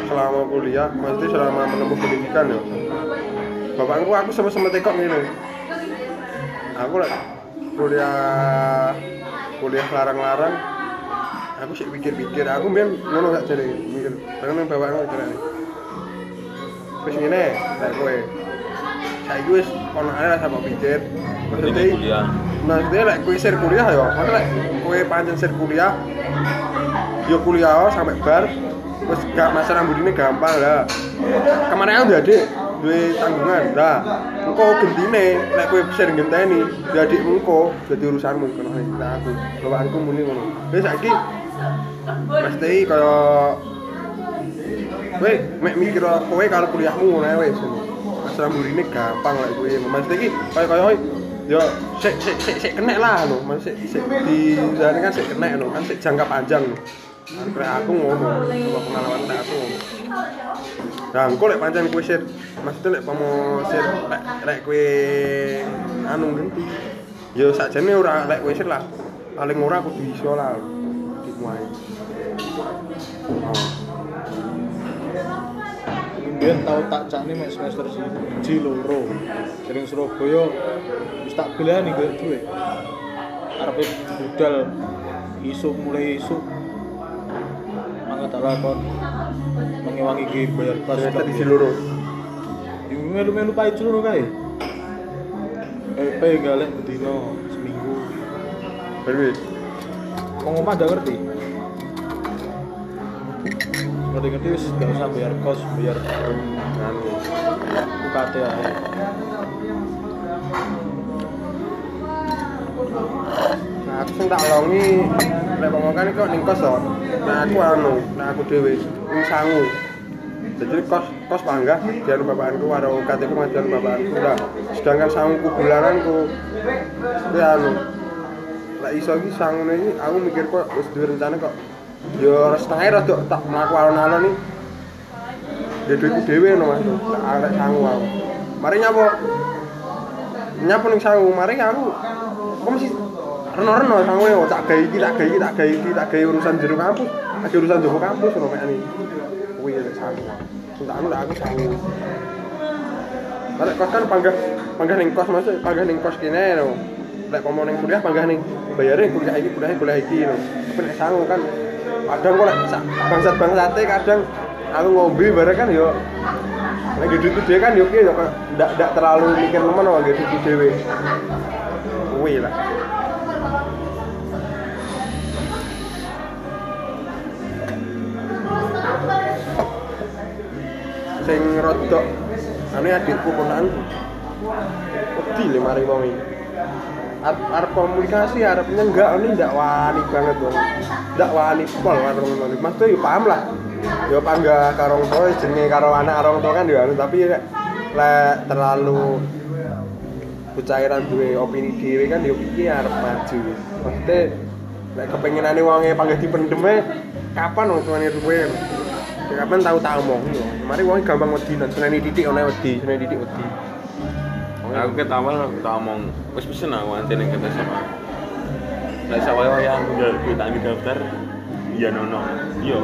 selama kuliah mesti selama menempuh pendidikan ya bapakku aku sama-sama tekok ngene aku lek kuliah kuliah larang-larang aku sih pikir-pikir aku mbiyen ngono gak jare mikir. Karena bapakku mikirane wis ngene lek kowe. Saiki wis ono ae lah sama pikir maksudnya kuliah. maksudnya lek kowe sir kuliah ya maksudnya kowe pancen sir kuliah yo kuliah sampai bar terus gak masalah budine gampang lah. Kemarin aku jadi duwe tanggungan. Lah engko gentine lek kowe sir ngenteni jadi engko jadi urusanmu kono ae. Lah aku bawaanku muni ngono. Wis saiki mesti kaya kowe mek mikir kowe kalau kuliahmu ngono ae wis masalah budine gampang lah kowe mesti iki kaya kaya yo sik sik sik sik kena lah lho mas sik di jane kan sik kena lho kan sik jangka panjang. Lho aku ngono, pengalaman nek aku ngono. Nah, engko lek pancen kowe sir, maksudnya lek pomo sir lek lek kowe anu ngenti. Ya sakjane ora lek kowe sir lah. Paling ora kudu iso lah. Dimuai. Biyen tau tak cakne mek semester siji loro. Sering Surabaya wis tak belani gue duwe. Arepe budal isuk mulai isuk. Mangga tak lakon. Mengewangi iki bayar pas. Ternyata di seluruh. Yo melu-melu pae seluruh kae. PP galek bedino seminggu. Berwit. Wong omah gak ngerti. Ngerti ngerti wis gak usah bayar kos, bayar Anu. UKT ae. Nah, aku sing tak longi lek ngomongan kok ning kos. Nah, aku anu, nah aku dhewe ning sangu. Jadi kos kos panggah dianu bapakanku karo KTP ngajuan bapakanku. Nah, sedangkan sanguku bulananku kuwi anu. Lek iso iki sangune iki aku mikir kok wis duwe rencana kok yo setengah rada tak mlaku alon-alon iki. Ya duitku dhewe no Mas. Tak arek sangu aku. Mari nyapo. Nyapo ning sangu, mari aku. Kok mesti reno-reno sangu yo tak gawe iki, tak gawe iki, tak gawe iki, tak gawe urusan jero kampus. Ada urusan jero kampus ngono kayak ini. Lek sangu. Sing tak anu lek aku sangu. Lek kos kan panggah panggah ning kos maksud panggah ning kos kene no. Lek pomo ning kuliah panggah ning bayare kuliah iki, kuliah kuliah iki no. Tapi lek sangu kan kadang kok bangsat-bangsate kadang aku ngombe bareng kan yo Nek gitu dhewe kan yo ndak ndak terlalu mikir nemen wae gitu dhewe. Kuwi lah. Sing rodok ane adikku ponakanku. Wedi le mari wong iki. Arep komunikasi arep nyenggak ini ndak wani banget wong. Ndak wani pol karo ngono. Mas tuh yo paham lah. Yo pangga karo wong jenenge karo anak karo wong kan yo anu tapi lek terlalu bercairan duwe opini dhewe kan yo piye arep maju. Maksudnya lek kepengenane wonge panggah dipendeme kapan wong tuane duwe. Ya, Kapan tahu tak omong yo. Mari wong gampang wedi nang seneni titik ana wedi, seneni titik wedi. Aku ket awal tak omong wis pesen aku ning kata sama. Sawaya yang udah kita di daftar iya nono. Iya.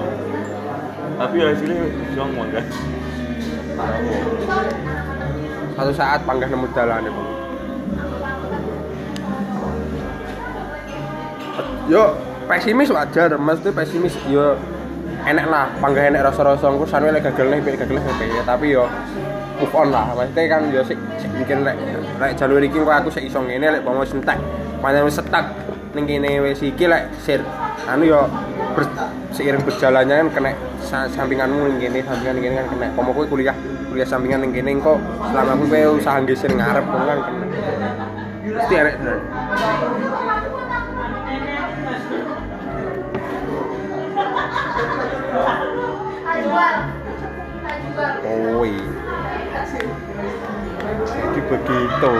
Tapi hasilnya jong kan. Satu saat panggah nemu dalan Bang. Yo pesimis wajar, mesti pesimis yo enek lah, panggah enek rasa-rasa engko sanwe lek gagal nih, gagal nih tapi yo move on lah. Maksudnya kan yo sik mungkin lek lek jalur iki kok aku sik iso ngene lek pomo sentek. Pancen wis setak ning kene wis iki lek sir anu yo ber, seiring berjalannya kan kena sa- sampinganmu ning sampingan ning kan kena. Pomo kowe kuliah kuliah sampingan ning kene engko selama kowe usaha geser ngarep kan kena. Mesti enek Oh. Jadi begitu.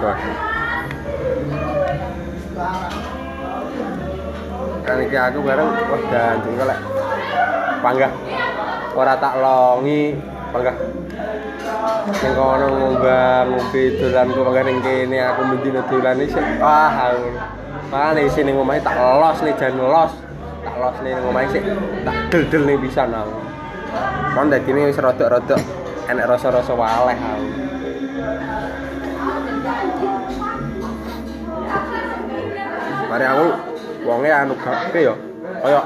Wah. Kan iki aku bareng wah ganjeng kok lek. Panggah. Ora tak longi panggah. Ning kono ngombang ngombe dolanku panggah ning kene aku mendino dolane wah aku. Makane isi ning tak los nih jan los tak los nih ning omahe sik tak del-del nih pisan aku Kon dadi ini wis rodok-rodok enek rasa-rasa waleh aku. Mari aku wonge anu gak ya. Kaya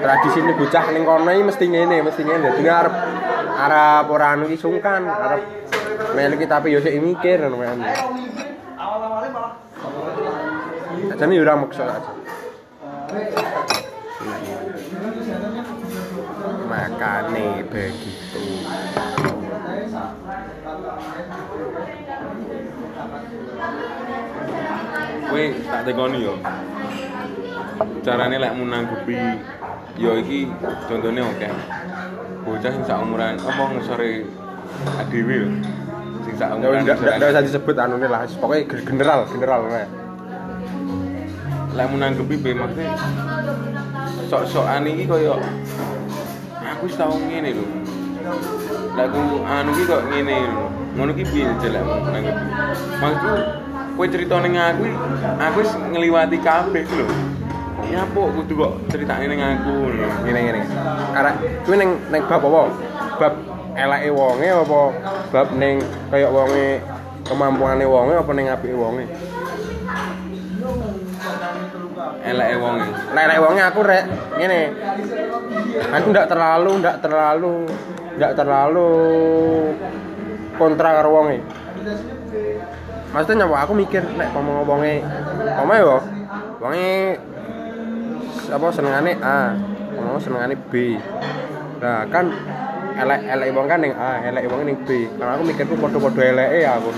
tradisi ini bocah ning kono iki mesti ngene, mesti ngene. Dadi arep arep ora anu iki sungkan, arep melu iki tapi yo sik mikir ngono kan. Ajane yo ora maksa aja. Makane begitu. Kowe tak tekoni yo. Carane lek menanggapi yo iki contohnya oke. Bocah sing sak umuran apa ngesore adewe. Sing sak ndak ndak ndak usah disebut anu lah, pokoknya general, general nah. Lek mau nanggepi be maksudnya sok-sokan iki koyo aku wis tau ngene lho lek anu iki kok ngene lho ngono ki piye jelek nanggepi maksudku kowe cerita ning aku aku wis ngliwati kabeh lho ya apa kudu kok ceritane ning aku lho Ngene ngene. Karena kuwi ning ning bab apa? Bab eleke wonge apa bab ning kaya wonge kemampuane wonge apa ning apike wonge? Eleke wonge Lek wonge aku rek ngene. Aku ndak terlalu ndak terlalu ndak terlalu kontra karo wonge. Maksudnya nyawa aku mikir nek ngomong wonge oma yo wonge apa senengane A, ngomong senengane B. Nah, kan elek elek wong kan ning A, elek wong ning B. Karena aku mikirku padha-padha eleke ya aku.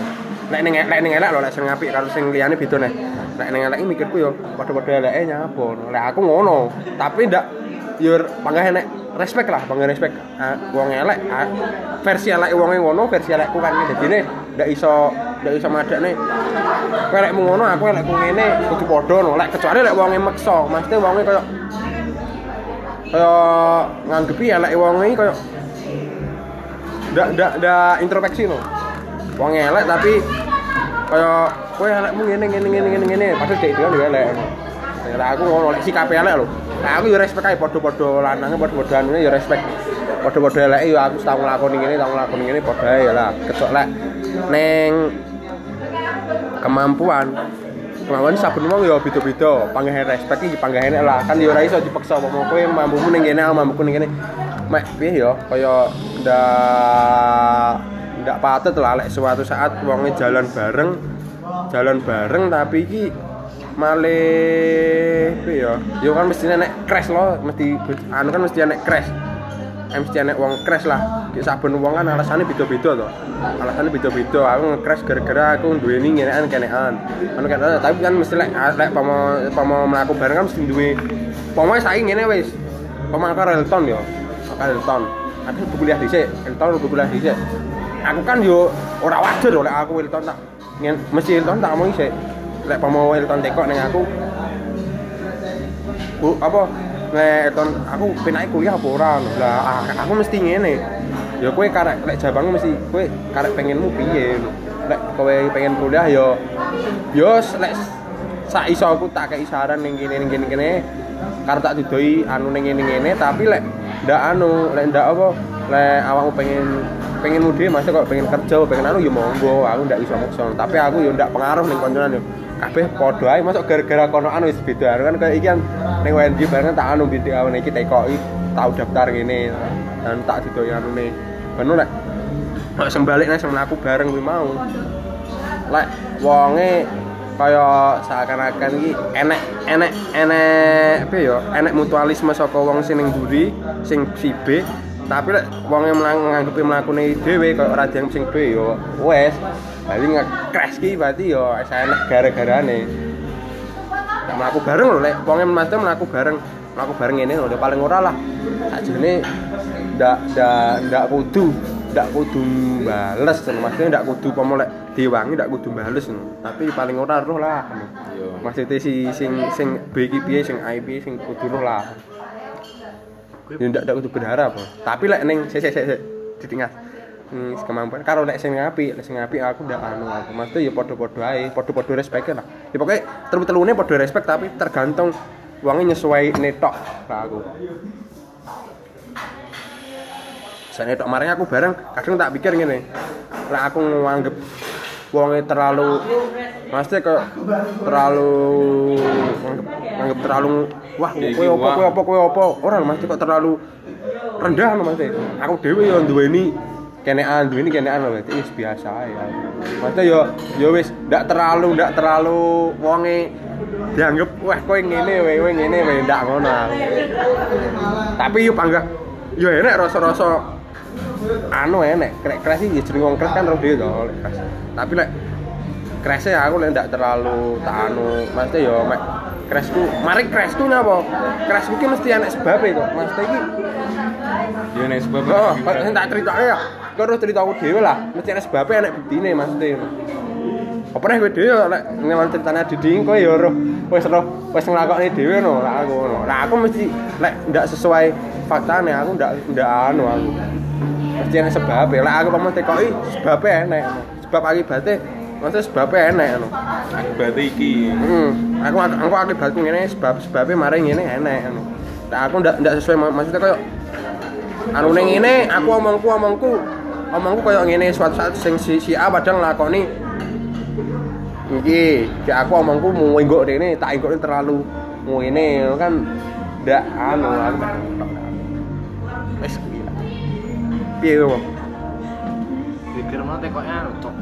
Nek ning lek ning elek lho lek sing apik karo sing liyane beda nih. Nek ning elek iki mikirku yo padha-padha eleke nyapa. Lek aku ngono, tapi ndak yo panggah enek respect lah, panggah respect. Wong elek versi elek wonge ngono, versi elekku kan ngene. Dadine ndak iso ndak iso madakne. Kowe elekmu ngono, aku elekku ngene, kudu padha no. Lek kecuali lek wonge meksa, mesti wonge koyo kaya nganggepi elek iki koyo ndak ndak ndak introspeksi no. Wong elek tapi kaya kowe ngene ngene ngene ngene ngene, padahal dek dhewe yo elek. Lek aku ngono lek sikape elek lho. Lek aku yo respect ae padha-padha lanange padha-padha anune yo respect. Padha-padha eleke yo aku tau nglakoni ngene, tau ngene padha ae ya lah. Kecuali lek ning kemampuan kemampuan saben wong ya beda-beda panggahe respect iki panggahe lah kan ya ora iso dipaksa apa kowe mampumu ning aku mampuku ning kene mek piye ya kaya ndak ndak patut lah lek suatu saat wonge jalan bareng jalan bareng tapi iki piye ya yo kan mesti nek crash lo mesti anu kan mesti nek crash. Eh, mesti nek wong crash lah. Ki saben wong kan alasannya beda-beda to. Alasannya beda-beda. Aku nge-crash gara-gara aku duweni ngenean kenean anu kan tapi kan mesti lek lek pamo pamo mlaku bareng kan mesti duwe pamo saiki ngene wis. Pamo karo Hilton yo. Hilton aku kuliah dhisik. Kudu kuliah dhisik aku kan yo ora wajar lek aku Hilton tak ngen mesti Hilton tak ngomong sik lek pamo Hilton tekok ning aku Bu, apa nek ton aku penake kuliah apa ora. Lah ah, aku mesti ngene. Ya kowe karek lek jawabmu mesti kowe karek pengenmu piye. Lek kowe pengen kuliah ya yo lek sak iso aku tak kei saran ning kene ning kene karep tak didoi anu ning ngene ngene tapi lek ndak anu lek ndak apa lek awakmu pengen pengen mudi masih kok pengen kerja pengen anu ya monggo. Aku ndak iso maksa tapi aku yo ndak pengaruh ning konconan yo. Kabeh padha ae masuk gara-gara kono anu wis beda. Kan kayak iki kan ning WNJ bareng tak anu binti awon iki tekoki tau daftar ngene dan tak didoyi anune bener lek kok sembalik nek aku bareng kuwi mau. Lek wonge kaya seakan-akan iki enek enek enek apa ya enek mutualisme saka wong sing ning mburi sing si tapi lek wonge nganggepi mlakune dhewe kaya ora dianggep sing B ya wes Jadi nge-crash ki berarti yo enak gara-garane. Nek mlaku bareng lho lek wonge mesti mlaku bareng. Mlaku bareng ngene lho paling ora lah. Sakjane ndak ndak ndak kudu ndak kudu bales maksudnya ndak kudu pomo lek diwangi ndak kudu bales tapi paling ora roh lah maksudnya si sing sing B iki piye sing A piye sing kudu roh lah ya ndak ndak kudu berharap. Tapi lek ning sik sik sik ditinggal. Hmm, kemampuan. Karo lek sing ngapi lek sing ngapi aku ndak anu aku maksudnya ya padha-padha ae padha-padha respect lah. Ya pokoknya telu-telune padha respect tapi tergantung uangnya nyesuai netok lah aku. Saya netok marahnya aku bareng kadang tak pikir gini lah aku nganggep wongnya terlalu maksudnya kayak terlalu nganggep terlalu wah Ya, kowe wah. kowe apa kowe apa orang maksudnya kok terlalu rendah no maksudnya aku dewe yo duweni kenean duweni kenean lho berarti wis biasa ya. Maksudnya yo yo wis ndak terlalu ndak terlalu wonge dianggap wah kowe ngene wae kowe ngene wae. Ndak ngono tapi yo panggah yo enek rasa-rasa anu enek krek kres iki jeneng wong kres kan roh dhewe to tapi lek kresnya aku lek ndak terlalu tak anu maksudnya yo mek kresku mari kresku napa kresku ki mesti enek sebab itu maksudnya iki Yo nek sebab oh sing tak critake ya? Harus cerita aku dhewe lah. Mesti ada sebabnya enak buktine maksudnya apa nih kowe dhewe lek ngewan ceritanya Didi kowe ya roh. Wis roh wis nglakoni dhewe no lah aku no lah aku mesti lek ndak sesuai faktane aku ndak ndak anu aku. Mesti ana sebabnya lek aku pamane tekoki sebabnya enak no. sebab akibatnya maksudnya sebabnya enak no Akibat iki. Hmm, aku aku akibatku ngene sebab sebabnya mari ngene enak anu. Nah, aku ndak ndak sesuai mak- maksudnya koyo anu ning ngene aku omongku omongku omongku koyo ngene suatu saat sing si, si A padahal nglakoni iki kayak aku omongku mau enggok rene tak enggok terlalu ngene kan ndak anu aku wis piye kok Pikir mah tekoknya anu cok.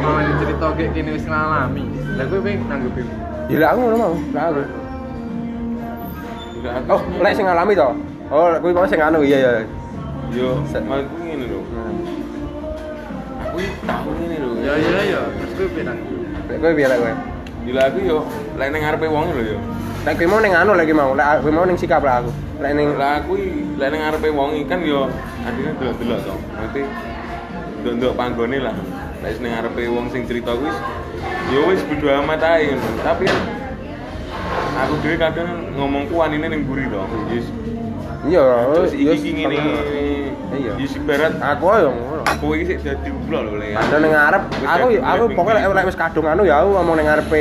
Mau cerita kayak gini wis ngalami. Lah kowe pengen nanggepi. ya lah aku ngono mau lah aku Enggak aku. oh lek sing ngalami to oh lek kuwi mau sing anu iya iya Yo, maksudku ngene lho. Aku tahu ngene lho. Ya ya ya, terus pengen nanggepi. lek piye lek kowe Gila aku yo lek ning ngarepe wong lho yo. Lek kowe mau ning anu lagi mau, lek kowe mau ning sikap lah aku. Lek ning Lah aku iki lek ning ngarepe wong iki kan yo adine delok-delok to. Berarti ndok-ndok panggone lah. Lek ning ngarepe wong sing cerita kuwi yo wis bodo amat ae. Tapi kan aku dhewe kadang ngomongku wanine ning mburi to. Yes. iya, Terus iki ngene. Iya. Yes ibarat Aku yo ngono. aku iki sik dadi ulo lho le. Ada ning ngarep, aku aku pokoknya lek wis kadung anu ya aku ngomong ning ngarepe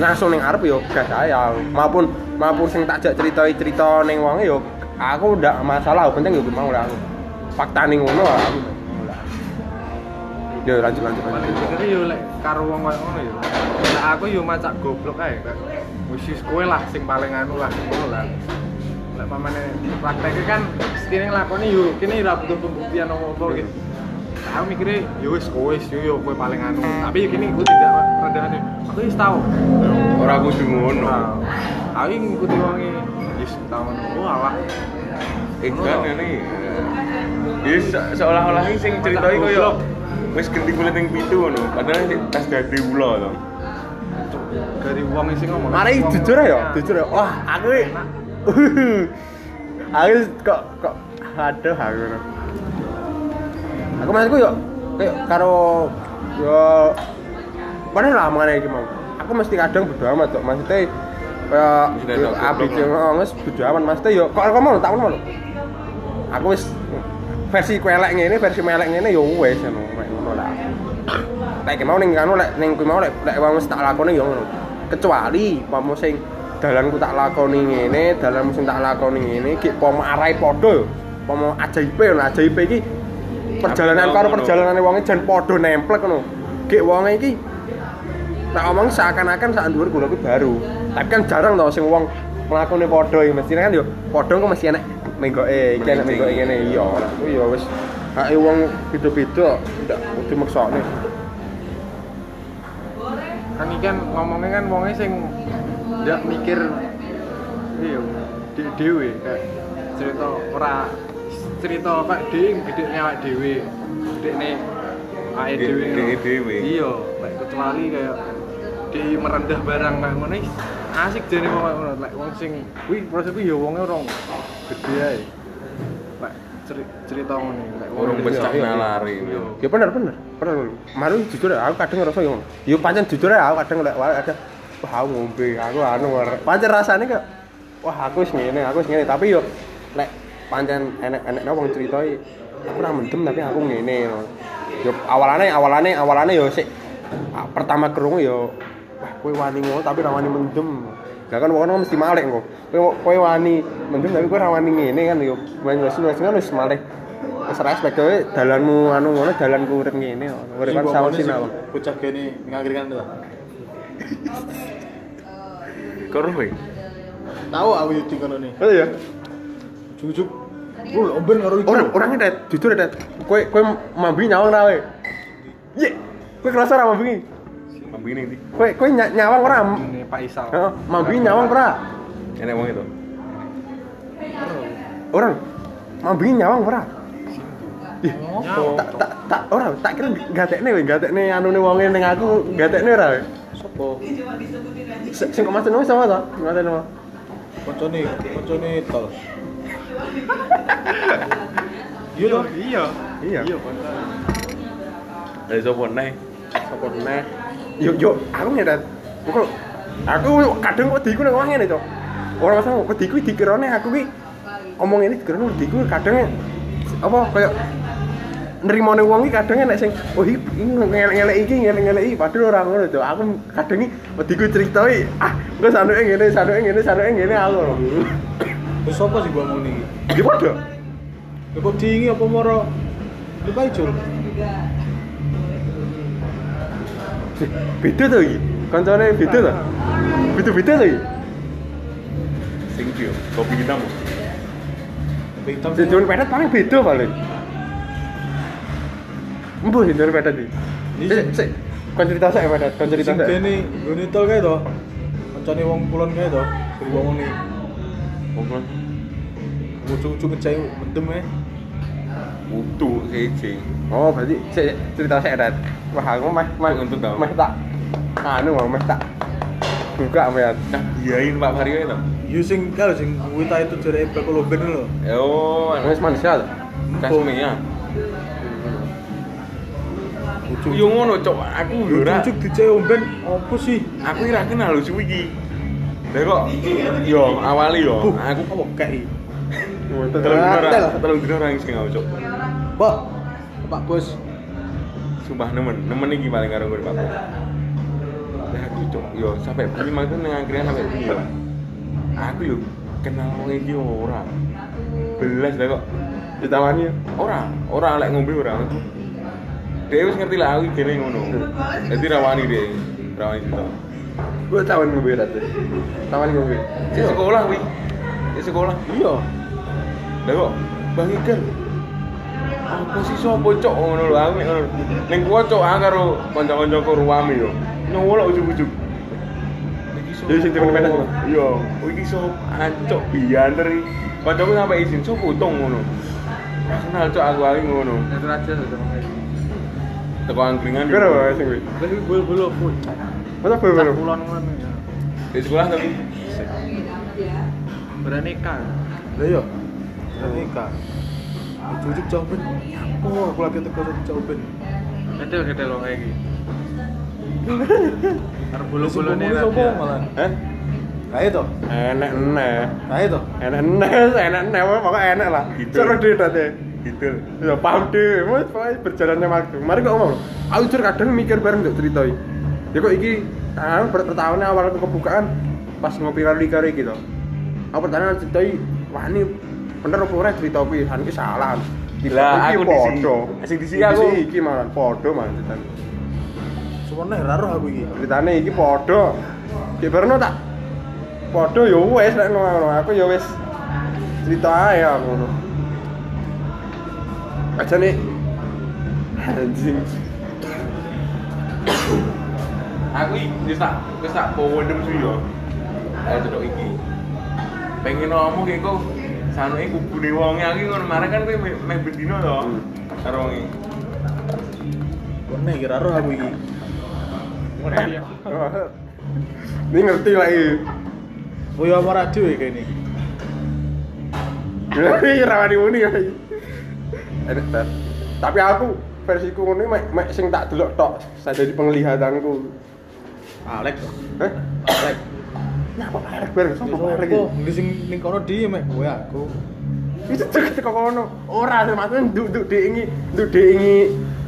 langsung ning ngarep yo gas ae aku. Maupun maupun sing tak jak ceritai cerita ning wonge yo aku ndak masalah, penting yo mau lah aku. Fakta ning ngono aku. Yo lanjut lanjut Paling lanjut. pikir yo lek karo wong koyo ngono yo. Lek aku yo macak goblok ae wis kowe lah sing paling anu lah ngono lah. Lek pamane prakteknya kan setine nglakoni yo kene ora butuh pembuktian apa-apa gitu. Nah, Aku mikirnya yo wis kowe wis yo yo kowe paling anu. Tapi kene aku tidak rendahane. Aku wis tau. Ora kudu ngono. Nah, Aku ngikuti wonge wis tau ngono. Oh alah. Eh kan ini. Ya se- seolah-olah ini sing ceritoi koyo wis ganti kulit yang pitu ngono. Padahal sik tas dadi ulo to. Dari wong sing ngomong. Mari jujur ya, jujur ya. Wah, aku iki- aku kok kok aduh aku. Aku maksudku yo kayak karo yo padahal lah mengenai iki mau. Aku mesti kadang bodo amat kok. Maksudnya kayak abis yo wis bodo amat maksudnya yo kok kok mau tak mau. Aku wis versi kuelek ngene, versi melek ngene yo wis ngono. Lek mau ning kanu lek ning kuwi mau lek lek wong tak lakoni yo ngono. Kecuali pomo sing dalanku tak lakoni ngene, dalanmu sing tak lakoni ngene, ki pomo arahe padha yo. Pomo ajaibe lho, ajaibe iki perjalanan karo perjalanane wonge jan padha nemplek ngono. Ki wonge iki tak omong seakan-akan sak dhuwur kula baru. Tapi kan jarang tau sing wong nglakoni padha iki mesti kan yo padha kok mesti enek menggoke iki enek menggoke ngene iya. Kuwi yo wis hake wong beda-beda ndak kudu maksane. Kan iki kan ngomongnya kan wongnya sing ndak mikir iya de- dewe kayak cerita ora cerita apa dhewe gede dhewe gede ne awake Gede- dhewe gede ngono. dhewe. iya kayak kecuali kayak di merendah barang kayak ngono asik jane wong kayak ngono lek wong sing kuwi prosesku ya wonge ora gede ae ceri- cerita ngono lek wong Urung iya. nalari. Ya bener bener. Bener. Maru jujur ya, aku kadang ngerasa yo. Yo pancen jujur ya, aku kadang lek ada wah aku ngombe, aku anu pancen rasane kok wah aku wis ngene, aku wis ngene, tapi yo lek pancen enek-enek wong critoi aku ora mendem tapi aku ngene. Yo awalane awalane awalane yo sik ah, pertama krungu yo wah kowe wani ngono tapi ora wani mendem. Lah kan wong mesti malek kok. Kowe kowe wani mendem tapi kowe ora wani ngene kan yo main wis wis kan wis malek. Wis respect kowe dalanmu anu ngono dalanku urip ngene. Urip kan sawo sinau. Bocah gini mengakhirkan itu. Karo kowe. Tahu aku yo kono nih. Oh iya. Jujuk. Lu omben karo itu. Orang orangnya det, jujur det. Kowe kowe mambi nyawang ra kowe. Ye. Kowe kerasa ora mambi? Mambi ning ndi? Kowe kowe ny- nyawang ora? ini Pak Isal Heeh, mambi nyawang ora? Enek wong itu. Orang mambi nyawang ora? Ih, Nyawang. tak tak tak ora, tak kira gatekne kowe, gatekne anune wonge ning aku, gatekne ora kowe. Sopo? Sing kok macen wis sama to? Ngaten apa? Koncone, koncone tol. Iya? Iya. Iya. Iya, Pak. Dari sopo neh? Apa meneh? Yo yo aku nyedat. Kok aku kadang wediku nang ngene, Cok. Ora masalah wediku dikirane aku ki omong ini dikirane wediku kadang apa kayak nerimone wong iki kadang nek sing oh iki ngelek-ngelek iki ngelek-ngelek iki padahal ora ngono to. Aku kadang iki wediku critoi ah engko sanuke ngene sanuke ngene sanuke ngene aku. Terus sapa sih gua ngomong iki? Di padha. Ya kok diingi apa moro? Lupa ijul. Beda to iki. Kancane beda to. Beda-beda to iki. Sing iki yo, kopi hitam. Tapi hitam Sing jual pedet paling beda paling. Embuh sing jual pedet iki. Ini Sik. Kon cerita sak pedet, kon cerita Sing sak. kene nggone tol kae to. Kancane wong kulon kae to. Wong ngene. Pokok Lucu-lucu ngejai mendem kae. Utuh siji. Oh, berarti cerita sak pedet. Wah, aku meh meh Untuk tahu. meh tak anu mau meh tak buka mean. Nah, iyain Pak Mario itu. Yo sing kalau sing wita itu jare Pekolomben lho. Oh, Wis manusia to. Kasmia. Lucu. Yo ngono, Cok. Aku yo ora. Lucu dijai omben opo sih? Aku ora kenal lho suwi iki. Lah kok yo awali yo Buh, aku apa kae? Telung dino Tel. ora telung dino ora sing aku, Cok. Mbak. Pak Bos. Sumpah nemen, nemen iki paling karo gue Pak. Lah aku cok, yo sampai beli mah nang akhirnya sampai yo. Aku yo kenal wong iki ora. Belas lah kok. Ditawani. Ora, ora lek ngombe ora. Dia wis ngerti lah aku gini ngono. Jadi rawani dia, rawani itu. Gua tawan ngombe rate. Tawan ngombe. Di sekolah wi, di sekolah. Iya. Lah kok Bang Iker. Apa sih sopo cok ngono lho aku nek ngono. Ning kuwi cok aku karo kanca-kancaku ruame yo. Nyolok ujug-ujug. Iki sing temen pedas, Bang? Iya, oh, iki sop ancok bianter iki. Kancaku sampe izin sop utong ngono. Kenal cok aku ali ngono. Itu aja Teko angkringan. Kira wae sing kuwi. Tapi bulu bulu pun. Masa belum. Kulon ngono ya. Di sekolah tapi Berani kan. Lah iya. Nikah. Lucu-lucu jauh ben. Oh, aku lagi teko jauh ben. Kedel lo kayak gitu. Arep bulu Bulu bulu nih. sopo malah. Hah? Kae to. Enak eneh. Kae to. Enak eneh, enak eneh, pokoknya enak lah. Gitu. Seru deh tadi. gitu. Ya paham deh, Mas, pokoknya berjalannya waktu. Mari kok ngomong. Aku jujur kadang mikir bareng untuk ceritoi. Ya kok iki kan pertahuan awal aku kebukaan pas ngopi karo iki to. Aku pertanyaan ceritoi, wah ini bener apa ora cerita kuwi? Han iki salah. Lah, aku di sini. podo. Sing di sini aku. iki malah podo malah ceritane. Semono ora roh aku iki. Ceritane iki podo. Ki barno tak podo ya wis nek ngono aku ya wis cerita ae aku ngono. Aja nih anjing. Aku iki wis tak wis tak powendem suwi yo. Ayo cedok iki. Pengen ngomong kayak kok sanuke kubune wonge aku ngono marang kan kowe meh bendino to. Karo wonge. Wene iki ora roh aku iki. Ini ngerti lah ini. Oh ya marah dhewe kene. Ini rawani muni ya. Tapi aku versiku ngono mek mek sing tak delok tok saya jadi penglihatanku. Alek. Hah? Alek. Nyapa arek bareng Wis sapa iki? Nggih sing ning kono di mek kowe aku. Itu deket teko kono. Ora maksudnya nduk nduk dek ingi, nduk dek ingi,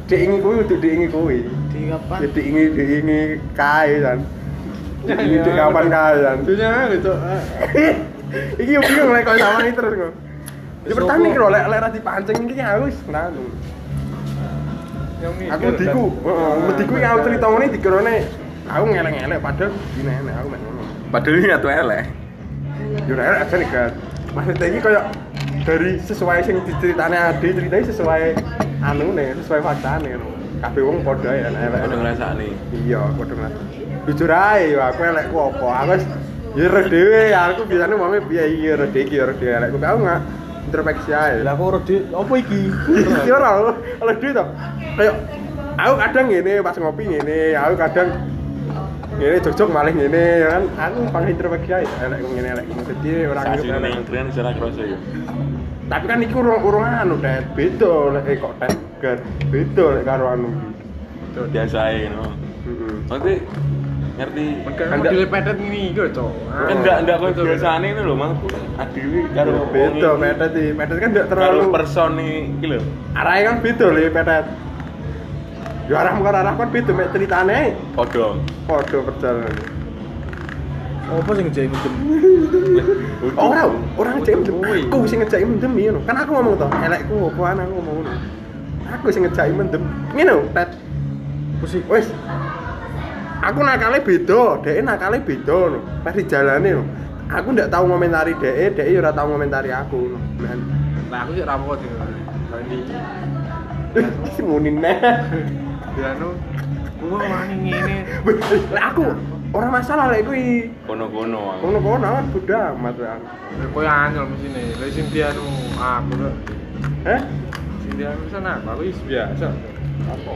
dek ingi kowe nduk dek ingi kowe. Di kapan? Ya dek ingi dek ingi kae kan. Dek ingi dek kapan kae kan. Dunya itu. Iki yo bingung lek kok sama ini terus kok. Ya opo? kira lek lek ra dipancing iki aku wis nanu. Yang Aku diku, heeh, mediku iki aku cerita ngene dikirone aku ngelek-ngelek padahal gini aku. Padahal ini atuh elek. Yo nek aja nih kan. Maksudnya iki koyo dari sesuai sing diceritane Ade ceritanya sesuai anu nih, sesuai faktane ngono. Kabeh wong padha ya elek. Padha ngrasakne. Iya, padha ngerasa. Jujur ae yo aku elekku apa? Aku wis ya dhewe, aku biasane wonge piye iya roh dhewe iki roh dhewe elekku. Aku nggak introspeksi ae. Lah aku ora di opo iki? Iki ora oleh duit to. Kayak aku kadang ngene pas ngopi ngene, aku kadang ngene jojok malih ngene ya kan. Aku pang introspeksi ae elek ngene elek ngene. Dadi ora Saksi ngerti nang elek. angkringan secara kroso yo. tapi kan iku urung urung anu det beda lek eh, kok det gar beda lek karo anu. Iki biasa aja no. Heeh Maksudnya ngerti? Kan Anda- model pedet ini gitu, Cok. kan enggak enggak kok biasane itu lho mang. Adewi karo Ya, beda petet iki. Petet kan ndak karo terlalu person iki lho. Arahnya kan beda lho petet ya arah karo arah kan beda mek ceritane. Padha. Padha perjalanan. Apa sing ngejai mendem? ora ora ngejek mendem. Aku sing ngejek mendem ngono kan aku ngomong to elekku apa ana aku ngomong ngono aku sing ngejek mendem. Ngene lho pet. Musik. wis aku nakale beda dhek nakale beda no. Pas di jalane no. Aku ndak tahu ngomentari dhek dhek ora tahu ngomentari aku no. Nah Nah, aku sih rampok sih. Ini. Munin neh dia anu gua wani ngene. Lah aku ora masalah lek kuwi kono-kono aku. kono-kono kan bodo amat wae aku. Koyo anyel mesine. Lah sing dia anu aku lho. Heh? Sing dia anu sana aku wis biasa. Apa?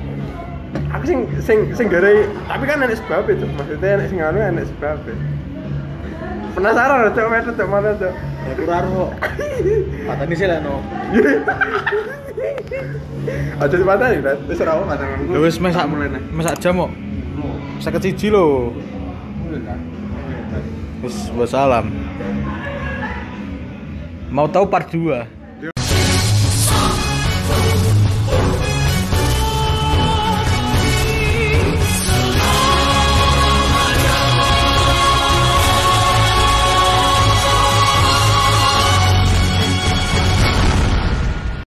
Aku sing sing sing gara tapi kan enek sebab itu. Maksudnya enek sing anu enek sebab. Penasaran cok metu cok mana cok. Ya kurang kok. Patani sih lah no. Aja dipatani, Rat. Wis ora apa patanan. Lho wis mesak mesak jam kok. Seket siji lho. Wis wassalam. Mau tahu part 2?